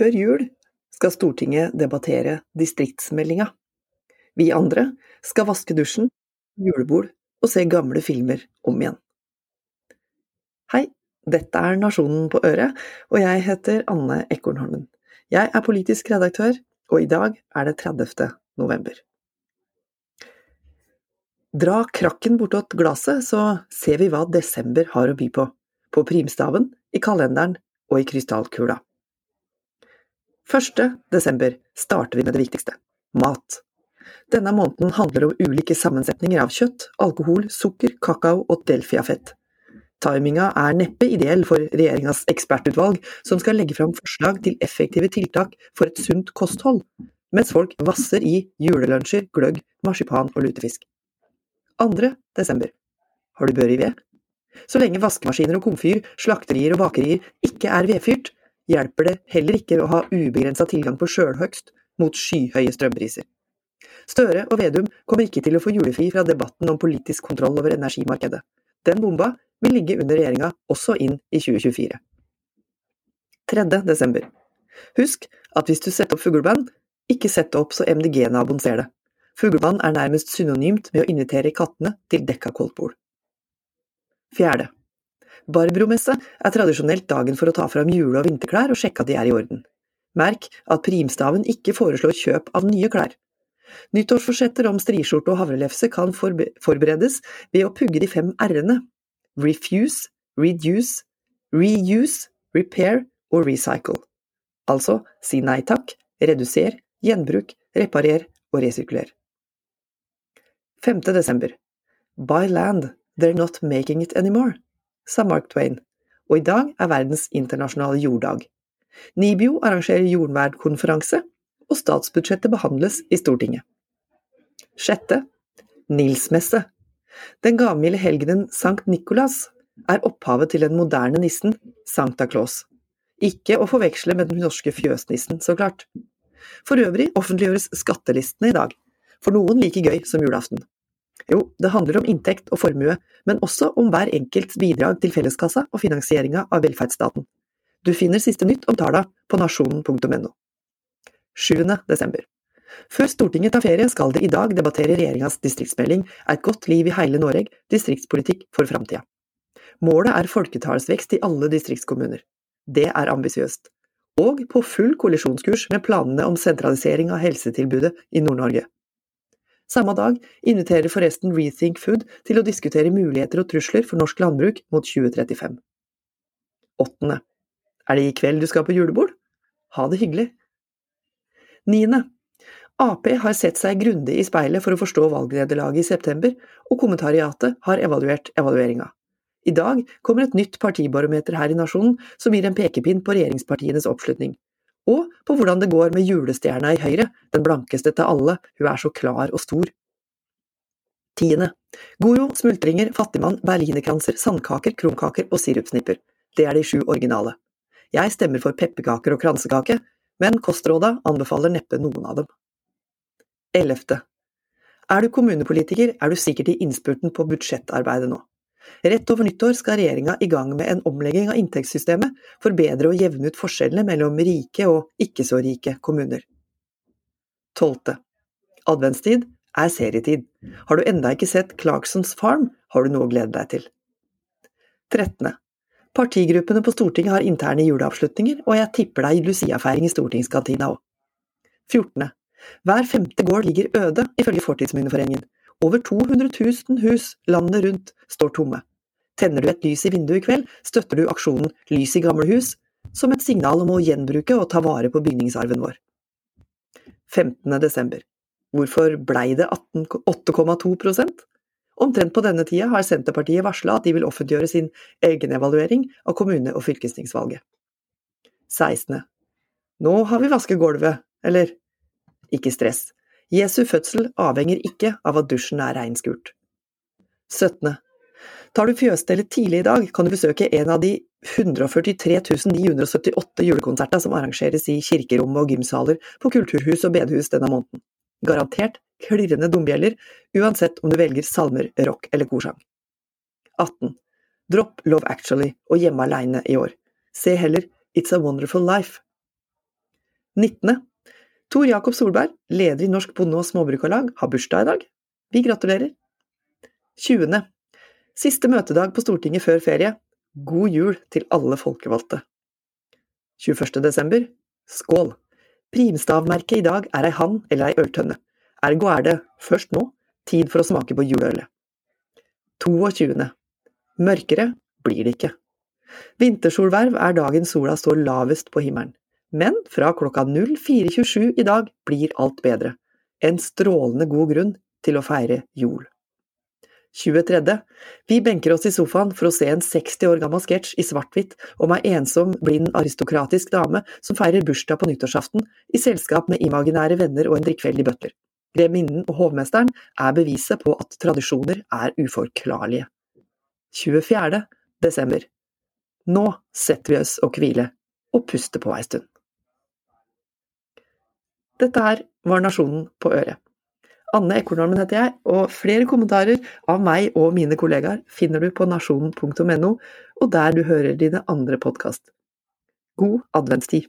Før jul skal Stortinget debattere distriktsmeldinga. Vi andre skal vaske dusjen, julebord og se gamle filmer om igjen. Hei, dette er Nasjonen på øret, og jeg heter Anne Ekornholmen. Jeg er politisk redaktør, og i dag er det 30. november. Dra krakken bortåt glasset, så ser vi hva desember har å by på. På primstaven, i kalenderen og i krystallkula. 1. desember starter vi med det viktigste – mat. Denne måneden handler om ulike sammensetninger av kjøtt, alkohol, sukker, kakao og delfiafett. Timinga er neppe ideell for regjeringas ekspertutvalg, som skal legge fram forslag til effektive tiltak for et sunt kosthold, mens folk vasser i julelunsjer, gløgg, marsipan og lutefisk. 2. desember. Har du bør i ved? Så lenge vaskemaskiner og komfyr, slakterier og bakerier ikke er vedfyrt, hjelper det heller ikke å ha ubegrensa tilgang på sjølhøgst mot skyhøye strømpriser. Støre og Vedum kommer ikke til å få julefri fra debatten om politisk kontroll over energimarkedet. Den bomba vil ligge under regjeringa også inn i 2024. 3. desember. Husk at hvis du setter opp fugleband, ikke sett opp så MDG-naboen ser det. Fugleband er nærmest synonymt med å invitere kattene til dekka koldtbord. 4. Barbromesse er tradisjonelt dagen for å ta fram jule- og vinterklær og sjekke at de er i orden. Merk at primstaven ikke foreslår kjøp av nye klær. Nyttårsforsetter om striskjorte og havrelefse kan forberedes ved å pugge de fem r-ene refuse, reduce, reuse, repair og recycle. Altså si nei takk, reduser, gjenbruk, reparer og resirkuler. 5. desember Buy land, they're not making it anymore sa Mark Twain, og i dag er verdens internasjonale jorddag. NIBIO arrangerer jordvernkonferanse, og statsbudsjettet behandles i Stortinget. Sjette Nilsmesse. Den gavmilde helgenen Sankt Nikolas er opphavet til den moderne nissen Sankta Claus. Ikke å forveksle med den norske fjøsnissen, så klart. For øvrig offentliggjøres skattelistene i dag, for noen like gøy som julaften. Jo, det handler om inntekt og formue, men også om hver enkelts bidrag til felleskassa og finansieringa av velferdsstaten. Du finner siste nytt om tala på nasjonen.no. 7. desember. Før Stortinget tar ferie skal det i dag debattere regjeringas distriktsmelding Et godt liv i heile Noreg – distriktspolitikk for framtida. Målet er folketallsvekst i alle distriktskommuner. Det er ambisiøst. Og på full kollisjonskurs med planene om sentralisering av helsetilbudet i Nord-Norge. Samme dag inviterer forresten Rethink Food til å diskutere muligheter og trusler for norsk landbruk mot 2035. Åttende. Er det i kveld du skal på julebord? Ha det hyggelig. Niende. Ap har sett seg grundig i speilet for å forstå valgnederlaget i september, og kommentariatet har evaluert evalueringa. I dag kommer et nytt partibarometer her i nasjonen som gir en pekepinn på regjeringspartienes oppslutning, og på hvordan det går med julestjerna i Høyre, den blankeste til alle, hun er så klar og stor. Tiende. Gojo, smultringer, fattigmann, berlinerkranser, sandkaker, krumkaker og sirupsnipper. Det er de sju originale. Jeg stemmer for pepperkaker og kransekake, men kostråda anbefaler neppe noen av dem. Ellevte. Er du kommunepolitiker, er du sikkert i innspurten på budsjettarbeidet nå. Rett over nyttår skal regjeringa i gang med en omlegging av inntektssystemet for bedre å jevne ut forskjellene mellom rike og ikke så rike kommuner. Tolvte. Adventstid er serietid. Har du enda ikke sett Clarksons Farm, har du noe å glede deg til. 13. Partigruppene på Stortinget har interne juleavslutninger, og jeg tipper deg Lucia-feiring i stortingskantina òg. 14. Hver femte gård ligger øde, ifølge Fortidsminneforeningen, over 200 000 hus landet rundt står tomme. Tenner du et lys i vinduet i kveld, støtter du aksjonen Lys i gamle hus, som et signal om å gjenbruke og ta vare på bygningsarven vår. 15. desember. Hvorfor blei det 8,2% Omtrent på denne tida har Senterpartiet varsla at de vil offentliggjøre sin egenevaluering av kommune- og fylkestingsvalget. 16. Nå har vi vasket gulvet, eller… Ikke stress, Jesu fødsel avhenger ikke av at dusjen er reinskurt. 17. Tar du fjøsstellet tidlig i dag, kan du besøke en av de 143 978 julekonsertene som arrangeres i kirkerom og gymsaler, på kulturhus og bedehus denne måneden. Garantert klirrende dombjeller, uansett om du velger salmer, rock eller korsang. 18. Dropp Love Actually og Hjemme aleine i år. Se heller It's a Wonderful Life. 19. Tor Jakob Solberg, leder i Norsk Bonde- og Småbrukarlag, har bursdag i dag. Vi gratulerer. 20. Siste møtedag på Stortinget før ferie. God jul til alle folkevalgte. 21. desember. Skål! Primstavmerket i dag er ei hann eller ei øltønne. Ergo er det, først nå, tid for å smake på juleølet. 22. Mørkere blir det ikke. Vintersolverv er dagen sola står lavest på himmelen. Men fra klokka 04.27 i dag blir alt bedre. En strålende god grunn til å feire jul. 23. Vi benker oss i sofaen for å se en 60 år gammel sketsj i svart-hvitt om ei ensom, blind aristokratisk dame som feirer bursdag på nyttårsaften i selskap med imaginære venner og en drikkfeldig butler. Grevinnen og hovmesteren er beviset på at tradisjoner er uforklarlige. 24. desember. Nå setter vi oss og hviler, og puster på ei stund. Dette her var Nasjonen på øret. Anne Ekornholmen heter jeg, og flere kommentarer av meg og mine kollegaer finner du på nasjonen.no, og der du hører dine andre podkast. God adventstid!